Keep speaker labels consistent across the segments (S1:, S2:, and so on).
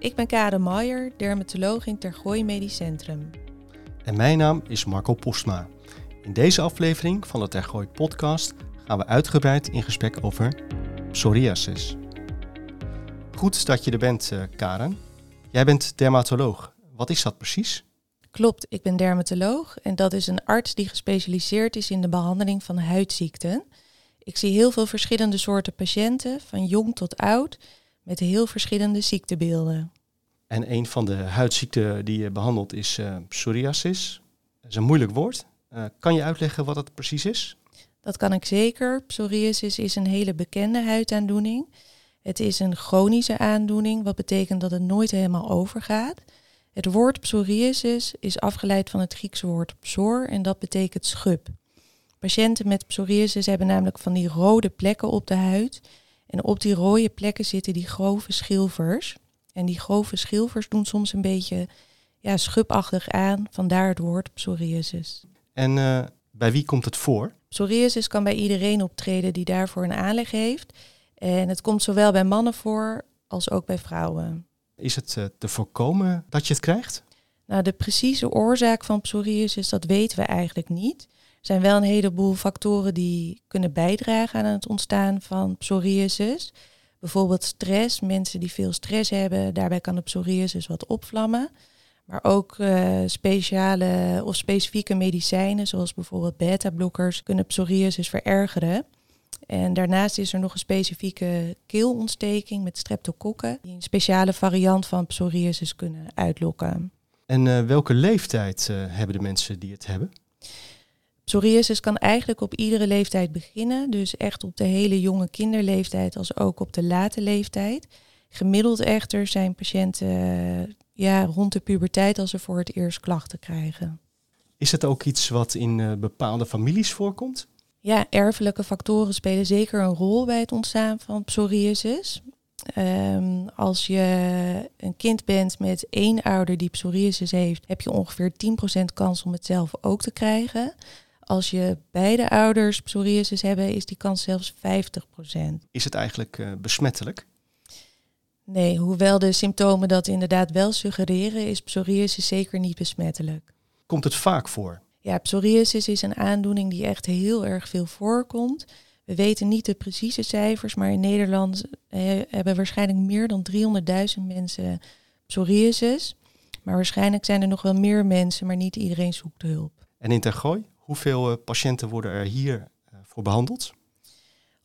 S1: Ik ben Karen Maier, dermatoloog in Tergooi Medisch Centrum.
S2: En mijn naam is Marco Postma. In deze aflevering van de Tergooi podcast gaan we uitgebreid in gesprek over psoriasis. Goed dat je er bent, uh, Karen. Jij bent dermatoloog. Wat is dat precies?
S1: Klopt, ik ben dermatoloog en dat is een arts die gespecialiseerd is in de behandeling van huidziekten. Ik zie heel veel verschillende soorten patiënten, van jong tot oud, met heel verschillende ziektebeelden.
S2: En een van de huidziekten die je behandelt is uh, psoriasis. Dat is een moeilijk woord. Uh, kan je uitleggen wat het precies is?
S1: Dat kan ik zeker. Psoriasis is een hele bekende huidaandoening. Het is een chronische aandoening, wat betekent dat het nooit helemaal overgaat. Het woord psoriasis is afgeleid van het Griekse woord psor en dat betekent schub. Patiënten met psoriasis hebben namelijk van die rode plekken op de huid. En op die rode plekken zitten die grove schilfers. En die grove schilfers doen soms een beetje ja, schubachtig aan, vandaar het woord psoriasis.
S2: En uh, bij wie komt het voor?
S1: Psoriasis kan bij iedereen optreden die daarvoor een aanleg heeft. En het komt zowel bij mannen voor als ook bij vrouwen.
S2: Is het uh, te voorkomen dat je het krijgt?
S1: Nou, de precieze oorzaak van psoriasis, dat weten we eigenlijk niet. Zijn wel een heleboel factoren die kunnen bijdragen aan het ontstaan van psoriasis. Bijvoorbeeld stress. Mensen die veel stress hebben, daarbij kan de psoriasis wat opvlammen. Maar ook uh, speciale of specifieke medicijnen, zoals bijvoorbeeld beta-blokkers, kunnen psoriasis verergeren. En daarnaast is er nog een specifieke keelontsteking met streptokokken, die een speciale variant van psoriasis kunnen uitlokken.
S2: En uh, welke leeftijd uh, hebben de mensen die het hebben?
S1: Psoriasis kan eigenlijk op iedere leeftijd beginnen, dus echt op de hele jonge kinderleeftijd als ook op de late leeftijd. Gemiddeld echter zijn patiënten ja, rond de puberteit als ze voor het eerst klachten krijgen.
S2: Is het ook iets wat in uh, bepaalde families voorkomt?
S1: Ja, erfelijke factoren spelen zeker een rol bij het ontstaan van psoriasis. Um, als je een kind bent met één ouder die psoriasis heeft, heb je ongeveer 10% kans om het zelf ook te krijgen. Als je beide ouders psoriasis hebben, is die kans zelfs 50%.
S2: Is het eigenlijk uh, besmettelijk?
S1: Nee, hoewel de symptomen dat inderdaad wel suggereren, is psoriasis zeker niet besmettelijk.
S2: Komt het vaak voor?
S1: Ja, psoriasis is een aandoening die echt heel erg veel voorkomt. We weten niet de precieze cijfers, maar in Nederland eh, hebben waarschijnlijk meer dan 300.000 mensen psoriasis. Maar waarschijnlijk zijn er nog wel meer mensen, maar niet iedereen zoekt hulp.
S2: En in Tergooi, hoeveel uh, patiënten worden er hier uh, voor behandeld?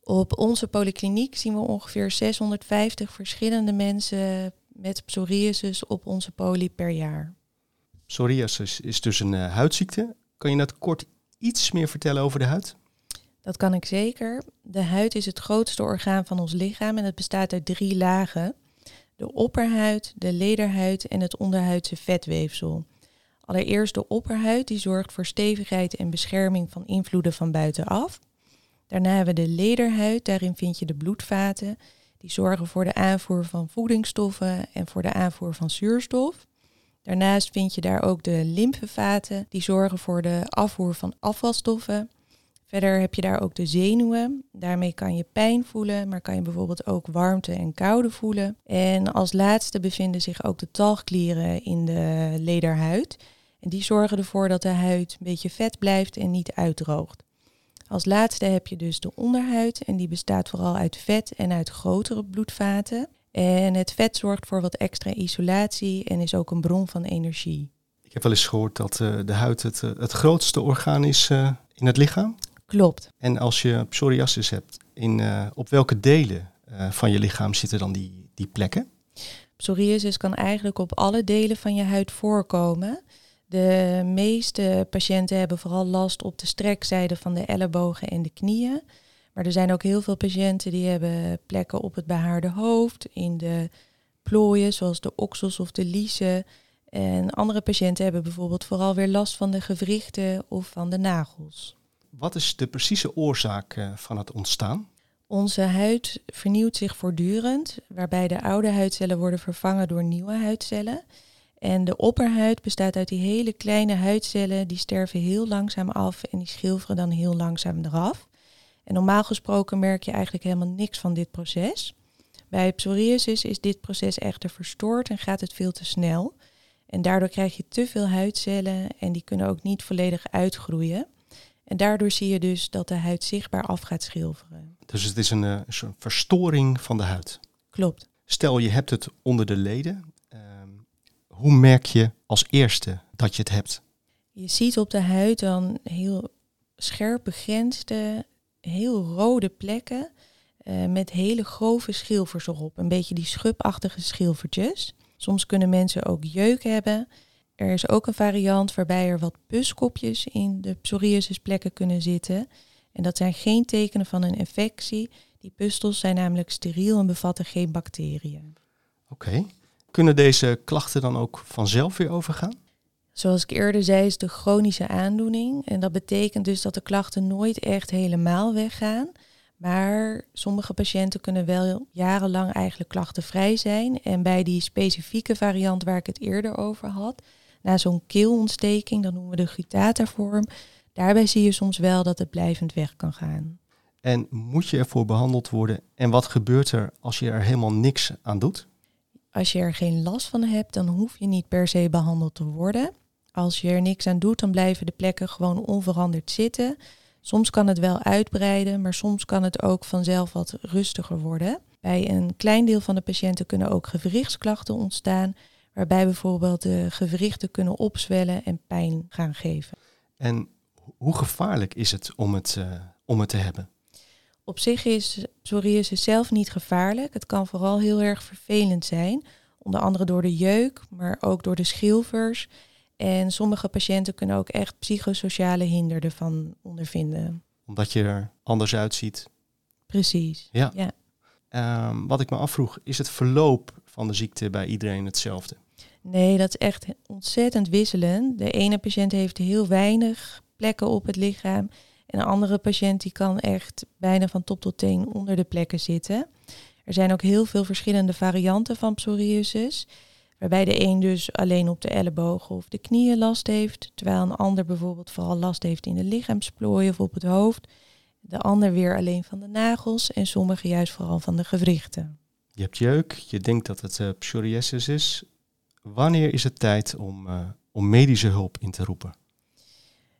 S1: Op onze polykliniek zien we ongeveer 650 verschillende mensen met psoriasis op onze poli per jaar.
S2: Psoriasis is dus een uh, huidziekte. Kan je dat kort iets meer vertellen over de huid?
S1: Dat kan ik zeker. De huid is het grootste orgaan van ons lichaam en het bestaat uit drie lagen. De opperhuid, de lederhuid en het onderhuidse vetweefsel. Allereerst de opperhuid, die zorgt voor stevigheid en bescherming van invloeden van buitenaf. Daarna hebben we de lederhuid, daarin vind je de bloedvaten. Die zorgen voor de aanvoer van voedingsstoffen en voor de aanvoer van zuurstof. Daarnaast vind je daar ook de lymfevaten, die zorgen voor de afvoer van afvalstoffen. Verder heb je daar ook de zenuwen. Daarmee kan je pijn voelen, maar kan je bijvoorbeeld ook warmte en koude voelen. En als laatste bevinden zich ook de talgklieren in de lederhuid. En die zorgen ervoor dat de huid een beetje vet blijft en niet uitdroogt. Als laatste heb je dus de onderhuid en die bestaat vooral uit vet en uit grotere bloedvaten. En het vet zorgt voor wat extra isolatie en is ook een bron van energie.
S2: Ik heb wel eens gehoord dat uh, de huid het, uh, het grootste orgaan is uh, in het lichaam.
S1: Klopt.
S2: En als je psoriasis hebt, in, op welke delen van je lichaam zitten dan die, die plekken?
S1: Psoriasis kan eigenlijk op alle delen van je huid voorkomen. De meeste patiënten hebben vooral last op de strekzijde van de ellebogen en de knieën. Maar er zijn ook heel veel patiënten die hebben plekken op het behaarde hoofd, in de plooien zoals de oksels of de liezen. En andere patiënten hebben bijvoorbeeld vooral weer last van de gewrichten of van de nagels.
S2: Wat is de precieze oorzaak eh, van het ontstaan?
S1: Onze huid vernieuwt zich voortdurend, waarbij de oude huidcellen worden vervangen door nieuwe huidcellen. En de opperhuid bestaat uit die hele kleine huidcellen, die sterven heel langzaam af en die schilferen dan heel langzaam eraf. En normaal gesproken merk je eigenlijk helemaal niks van dit proces. Bij psoriasis is dit proces echter verstoord en gaat het veel te snel. En daardoor krijg je te veel huidcellen en die kunnen ook niet volledig uitgroeien. En daardoor zie je dus dat de huid zichtbaar af gaat schilferen.
S2: Dus het is een, eh, een soort verstoring van de huid.
S1: Klopt.
S2: Stel je hebt het onder de leden. Hoe merk je als eerste dat je het hebt?
S1: Je ziet op de huid dan heel scherp begrensde, heel rode plekken eh, met hele grove schilfers erop. Een beetje die schubachtige schilfertjes. Soms kunnen mensen ook jeuk hebben. Er is ook een variant waarbij er wat puskopjes in de psoriasisplekken kunnen zitten. En dat zijn geen tekenen van een infectie. Die pustels zijn namelijk steriel en bevatten geen bacteriën.
S2: Oké. Kunnen deze klachten dan ook vanzelf weer overgaan?
S1: Zoals ik eerder zei, is het een chronische aandoening. En dat betekent dus dat de klachten nooit echt helemaal weggaan. Maar sommige patiënten kunnen wel jarenlang eigenlijk klachtenvrij zijn. En bij die specifieke variant waar ik het eerder over had, na zo'n keelontsteking, dat noemen we de gutata-vorm, daarbij zie je soms wel dat het blijvend weg kan gaan.
S2: En moet je ervoor behandeld worden? En wat gebeurt er als je er helemaal niks aan doet?
S1: Als je er geen last van hebt, dan hoef je niet per se behandeld te worden. Als je er niks aan doet, dan blijven de plekken gewoon onveranderd zitten. Soms kan het wel uitbreiden, maar soms kan het ook vanzelf wat rustiger worden. Bij een klein deel van de patiënten kunnen ook gewrichtsklachten ontstaan, waarbij bijvoorbeeld de gewrichten kunnen opzwellen en pijn gaan geven.
S2: En hoe gevaarlijk is het om het, uh, om het te hebben?
S1: Op zich is psoriasis zelf niet gevaarlijk. Het kan vooral heel erg vervelend zijn, onder andere door de jeuk, maar ook door de schilfers en sommige patiënten kunnen ook echt psychosociale hinder ervan ondervinden.
S2: Omdat je er anders uitziet.
S1: Precies.
S2: Ja. ja. Ehm, wat ik me afvroeg, is het verloop van de ziekte bij iedereen hetzelfde?
S1: Nee, dat is echt ontzettend wisselend. De ene patiënt heeft heel weinig plekken op het lichaam. En een andere patiënt die kan echt bijna van top tot teen onder de plekken zitten. Er zijn ook heel veel verschillende varianten van psoriasis. Waarbij de een dus alleen op de ellebogen of de knieën last heeft, terwijl een ander bijvoorbeeld vooral last heeft in de lichaamsplooien of op het hoofd. De ander weer alleen van de nagels en sommigen juist vooral van de gewrichten.
S2: Je hebt jeuk, je denkt dat het uh, psoriasis is. Wanneer is het tijd om, uh, om medische hulp in te roepen?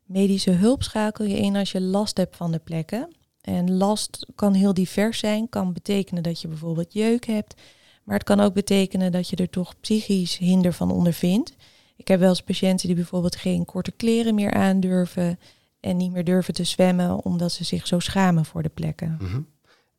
S1: Medische hulp schakel je in als je last hebt van de plekken. En last kan heel divers zijn, kan betekenen dat je bijvoorbeeld jeuk hebt, maar het kan ook betekenen dat je er toch psychisch hinder van ondervindt. Ik heb wel eens patiënten die bijvoorbeeld geen korte kleren meer aandurven en niet meer durven te zwemmen omdat ze zich zo schamen voor de plekken.
S2: Mhm.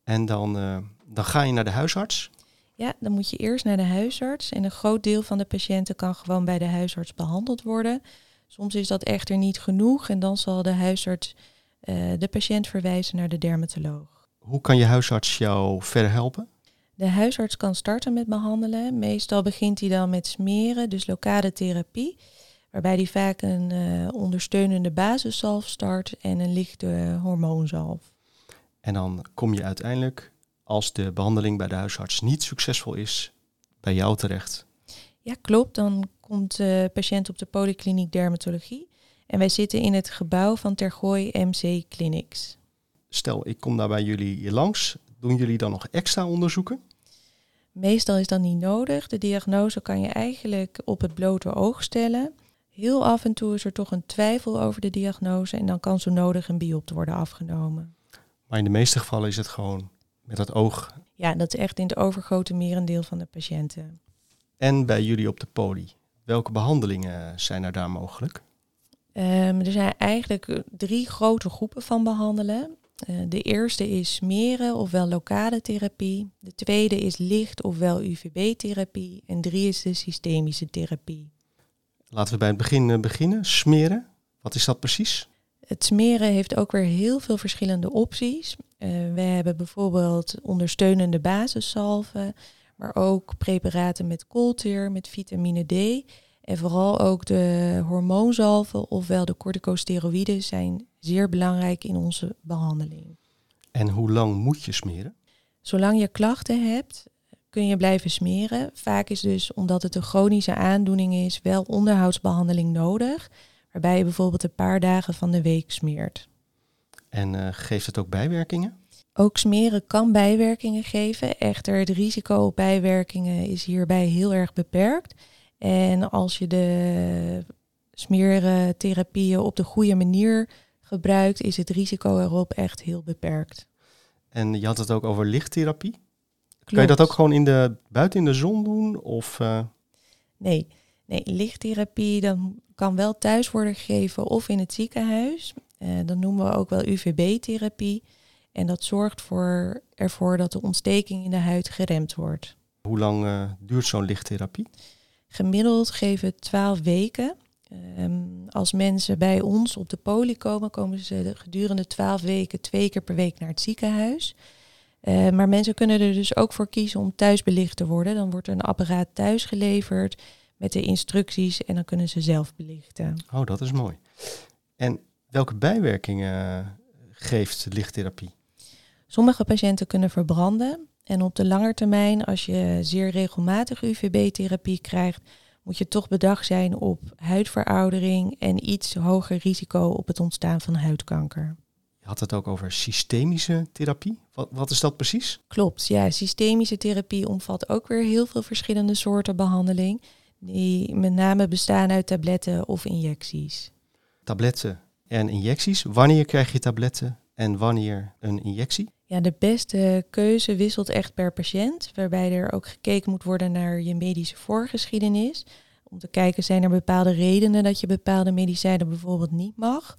S2: En dan, uh, dan ga je naar de huisarts?
S1: Ja, dan moet je eerst naar de huisarts. En een groot deel van de patiënten kan gewoon bij de huisarts behandeld worden. Soms is dat echter niet genoeg en dan zal de huisarts uh, de patiënt verwijzen naar de dermatoloog.
S2: Hoe kan je huisarts jou verder helpen?
S1: De huisarts kan starten met behandelen. Meestal begint hij dan met smeren, dus lokale therapie. Waarbij hij vaak een uh, ondersteunende basiszalf start en een lichte hormoonzalf.
S2: En dan kom je uiteindelijk, als de behandeling bij de huisarts niet succesvol is, bij jou terecht.
S1: Ja, klopt. Dan komt de patiënt op de polykliniek dermatologie. En wij zitten in het gebouw van Tergooi MC Clinics.
S2: Stel, ik kom daar bij jullie langs. Doen jullie dan nog extra onderzoeken?
S1: Meestal is dat niet nodig. De diagnose kan je eigenlijk op het blote oog stellen. Heel af en toe is er toch een twijfel over de diagnose en dan kan zo nodig een biopsie worden afgenomen.
S2: Maar in de meeste gevallen is het gewoon met het oog.
S1: Ja, dat is echt in het overgrote merendeel van de patiënten.
S2: En bij jullie op de poli, welke behandelingen zijn er daar mogelijk?
S1: Um, er zijn eigenlijk drie grote groepen van behandelen. Uh, de eerste is smeren ofwel lokale therapie. De tweede is licht ofwel UVB-therapie. En drie is de systemische therapie.
S2: Laten we bij het begin uh, beginnen. Smeren, wat is dat precies?
S1: Het smeren heeft ook weer heel veel verschillende opties. Uh, we hebben bijvoorbeeld ondersteunende basiszalven, maar ook preparaten met koolteer, met vitamine D. En vooral ook de hormoonzalven, ofwel de corticosteroïden, zijn zeer belangrijk in onze behandeling.
S2: En hoe lang moet je smeren?
S1: Zolang je klachten hebt, kun je blijven smeren. Vaak is dus, omdat het een chronische aandoening is, wel onderhoudsbehandeling nodig. Waarbij je bijvoorbeeld een paar dagen van de week smeert.
S2: En uh, geeft het ook bijwerkingen?
S1: Ook smeren kan bijwerkingen geven. Echter, het risico op bijwerkingen is hierbij heel erg beperkt. En als je de smeertherapieën op de goede manier gebruikt, is het risico erop echt heel beperkt.
S2: En je had het ook over lichttherapie. Kan je dat ook gewoon in de, buiten in de zon doen? Of, uh...
S1: Nee, nee, lichttherapie dan kan wel thuis worden gegeven of in het ziekenhuis. Uh, dat noemen we ook wel UVB-therapie. En dat zorgt voor, ervoor dat de ontsteking in de huid geremd wordt.
S2: Hoe lang uh, duurt zo'n lichttherapie?
S1: Gemiddeld geven 12 weken. Um, als mensen bij ons op de poli komen, komen ze gedurende 12 weken twee keer per week naar het ziekenhuis. Uh, maar mensen kunnen er dus ook voor kiezen om thuis belicht te worden. Dan wordt er een apparaat thuis geleverd met de instructies en dan kunnen ze zelf belichten.
S2: Oh, dat is mooi. En welke bijwerkingen geeft lichttherapie?
S1: Sommige patiënten kunnen verbranden. En op de lange termijn, als je zeer regelmatig UVB-therapie krijgt, moet je toch bedacht zijn op huidveroudering en iets hoger risico op het ontstaan van huidkanker.
S2: Je had het ook over systemische therapie. Wat, wat is dat precies?
S1: Klopt, ja. Systemische therapie omvat ook weer heel veel verschillende soorten behandeling, die met name bestaan uit tabletten of injecties.
S2: Tabletten en injecties. Wanneer krijg je tabletten en wanneer een injectie?
S1: Ja, de beste keuze wisselt echt per patiënt, waarbij er ook gekeken moet worden naar je medische voorgeschiedenis. Om te kijken, zijn er bepaalde redenen dat je bepaalde medicijnen bijvoorbeeld niet mag.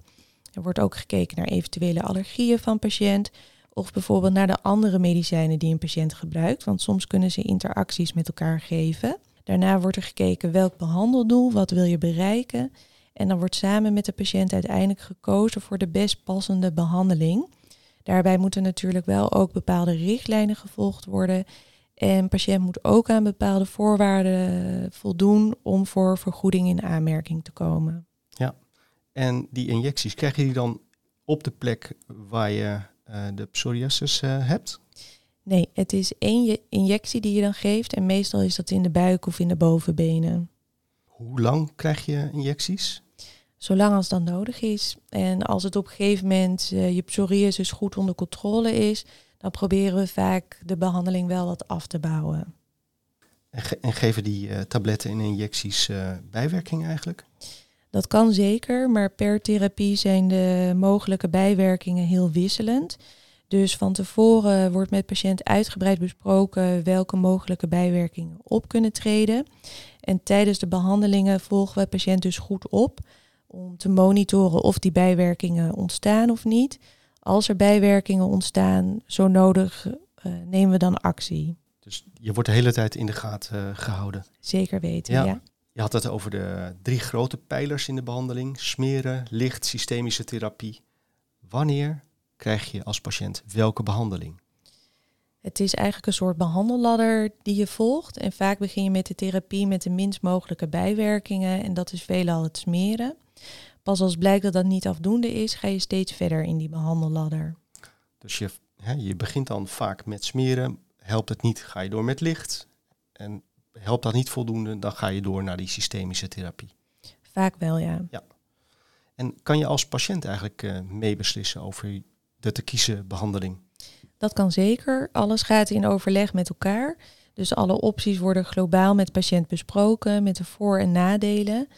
S1: Er wordt ook gekeken naar eventuele allergieën van patiënt. Of bijvoorbeeld naar de andere medicijnen die een patiënt gebruikt. Want soms kunnen ze interacties met elkaar geven. Daarna wordt er gekeken welk behandeldoel, wat wil je bereiken. En dan wordt samen met de patiënt uiteindelijk gekozen voor de best passende behandeling. Daarbij moeten natuurlijk wel ook bepaalde richtlijnen gevolgd worden. En patiënt moet ook aan bepaalde voorwaarden voldoen om voor vergoeding in aanmerking te komen.
S2: Ja, en die injecties, krijg je die dan op de plek waar je uh, de psoriasis uh, hebt?
S1: Nee, het is één injectie die je dan geeft en meestal is dat in de buik of in de bovenbenen.
S2: Hoe lang krijg je injecties?
S1: Zolang als dat nodig is. En als het op een gegeven moment uh, je psoriasis goed onder controle is, dan proberen we vaak de behandeling wel wat af te bouwen.
S2: En, ge en geven die uh, tabletten en injecties uh, bijwerking eigenlijk?
S1: Dat kan zeker, maar per therapie zijn de mogelijke bijwerkingen heel wisselend. Dus van tevoren wordt met patiënt uitgebreid besproken welke mogelijke bijwerkingen op kunnen treden. En tijdens de behandelingen volgen we patiënt dus goed op om te monitoren of die bijwerkingen ontstaan of niet. Als er bijwerkingen ontstaan, zo nodig, uh, nemen we dan actie.
S2: Dus je wordt de hele tijd in de gaten uh, gehouden?
S1: Zeker weten, ja. ja.
S2: Je had het over de drie grote pijlers in de behandeling: smeren, licht, systemische therapie. Wanneer krijg je als patiënt welke behandeling?
S1: Het is eigenlijk een soort behandelladder die je volgt. En vaak begin je met de therapie met de minst mogelijke bijwerkingen. En dat is veelal het smeren. Pas als blijkt dat dat niet afdoende is, ga je steeds verder in die behandelladder.
S2: Dus je, hè, je begint dan vaak met smeren. Helpt het niet, ga je door met licht. En helpt dat niet voldoende, dan ga je door naar die systemische therapie.
S1: Vaak wel, ja.
S2: ja. En kan je als patiënt eigenlijk uh, meebeslissen over de te kiezen behandeling?
S1: Dat kan zeker. Alles gaat in overleg met elkaar. Dus alle opties worden globaal met patiënt besproken, met de voor- en nadelen.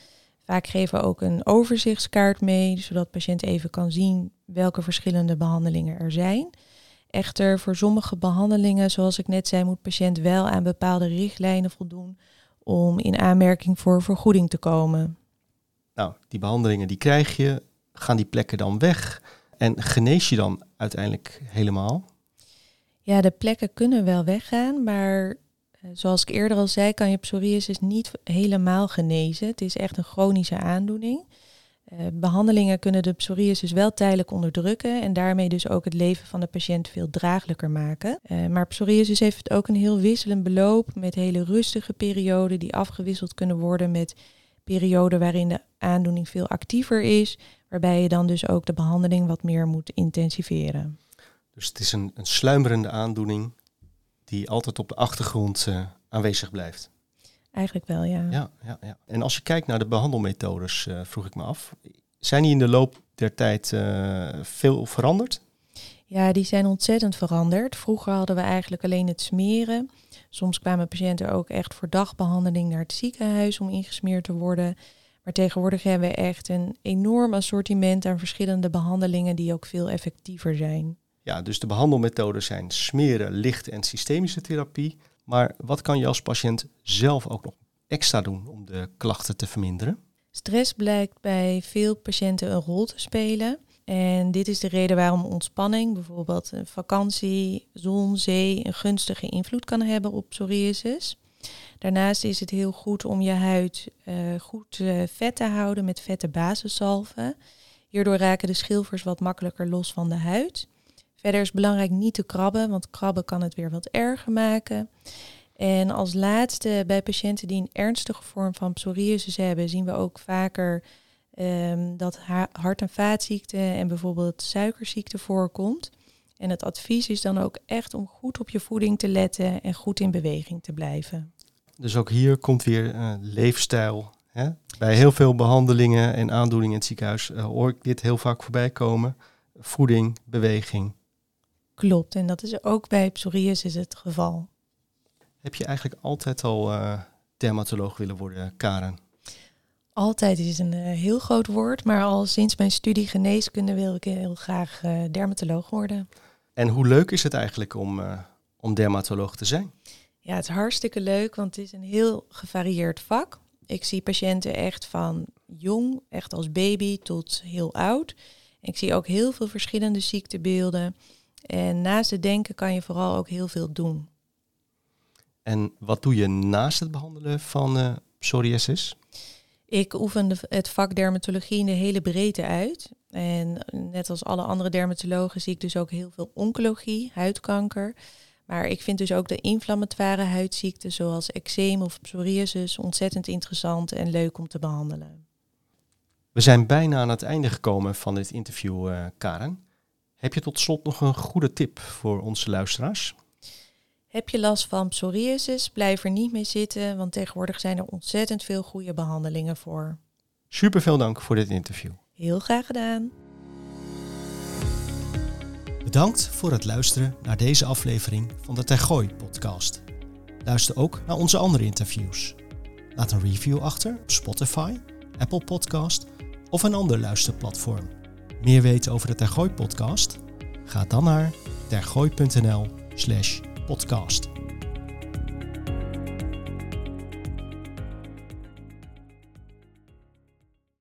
S1: Vaak geven we ook een overzichtskaart mee, zodat de patiënt even kan zien welke verschillende behandelingen er zijn. Echter, voor sommige behandelingen, zoals ik net zei, moet de patiënt wel aan bepaalde richtlijnen voldoen om in aanmerking voor vergoeding te komen.
S2: Nou, die behandelingen die krijg je, gaan die plekken dan weg en genees je dan uiteindelijk helemaal?
S1: Ja, de plekken kunnen wel weggaan, maar zoals ik eerder al zei, kan je psoriasis niet helemaal genezen. Het is echt een chronische aandoening. Uh, behandelingen kunnen de psoriasis wel tijdelijk onderdrukken en daarmee dus ook het leven van de patiënt veel draaglijker maken. Uh, maar psoriasis heeft ook een heel wisselend beloop met hele rustige perioden die afgewisseld kunnen worden met perioden waarin de aandoening veel actiever is, waarbij je dan dus ook de behandeling wat meer moet intensiveren.
S2: Dus het is een, een sluimerende aandoening die altijd op de achtergrond uh, aanwezig blijft.
S1: Eigenlijk wel, ja.
S2: ja. Ja, ja, En als je kijkt naar de behandelmethodes, uh, vroeg ik me af, zijn die in de loop der tijd uh, veel veranderd?
S1: Ja, die zijn ontzettend veranderd. Vroeger hadden we eigenlijk alleen het smeren. Soms kwamen patiënten ook echt voor dagbehandeling naar het ziekenhuis om ingesmeerd te worden. Maar tegenwoordig hebben we echt een enorm assortiment aan verschillende behandelingen die ook veel effectiever zijn.
S2: Ja, dus de behandelmethoden zijn smeren, licht en systemische therapie. Maar wat kan je als patiënt zelf ook nog extra doen om de klachten te verminderen?
S1: Stress blijkt bij veel patiënten een rol te spelen. En dit is de reden waarom ontspanning, bijvoorbeeld vakantie, zon, zee, een gunstige invloed kan hebben op psoriasis. Daarnaast is het heel goed om je huid uh, goed uh, vet te houden met vette basisalven. Hierdoor raken de schilfers wat makkelijker los van de huid. Verder is belangrijk niet te krabben, want krabben kan het weer wat erger maken. En als laatste, bij patiënten die een ernstige vorm van psoriasis hebben, zien we ook vaker um, dat hart- en vaatziekten en bijvoorbeeld suikerziekte voorkomt. En het advies is dan ook echt om goed op je voeding te letten en goed in beweging te blijven.
S2: Dus ook hier komt weer uh, leefstijl. Hè? Bij heel veel behandelingen en aandoeningen in het ziekenhuis uh, hoor ik dit heel vaak voorbij komen. Voeding, beweging.
S1: Klopt, en dat is ook bij psoriasis het geval.
S2: Heb je eigenlijk altijd al uh, dermatoloog willen worden, Karen?
S1: Altijd is een uh, heel groot woord, maar al sinds mijn studie geneeskunde wil ik heel graag uh, dermatoloog worden.
S2: En hoe leuk is het eigenlijk om, om dermatoloog te zijn?
S1: Ja, het is hartstikke leuk, want het is een heel gevarieerd vak. Ik zie patiënten echt van jong, echt als baby, tot heel oud. Ik zie ook heel veel verschillende ziektebeelden. En naast het denken kan je vooral ook heel veel doen.
S2: En wat doe je naast het behandelen van uh, psoriasis?
S1: Ik oefen het vak dermatologie in de hele breedte uit. En net als alle andere dermatologen zie ik dus ook heel veel oncologie, huidkanker. Maar ik vind dus ook de inflammatoire huidziekten zoals eczeem of psoriasis ontzettend interessant en leuk om te behandelen.
S2: We zijn bijna aan het einde gekomen van dit interview, uh, Karen. Heb je tot slot nog een goede tip voor onze luisteraars?
S1: Heb je last van psoriasis? Blijf er niet mee zitten, want tegenwoordig zijn er ontzettend veel goede behandelingen voor.
S2: Super veel dank voor dit interview.
S1: Heel graag gedaan.
S2: Bedankt voor het luisteren naar deze aflevering van de Tergooi podcast. Luister ook naar onze andere interviews. Laat een review achter op Spotify, Apple Podcast of een ander luisterplatform. Meer weten over de Tergooi podcast? Ga dan naar tergooi.nl slash podcast.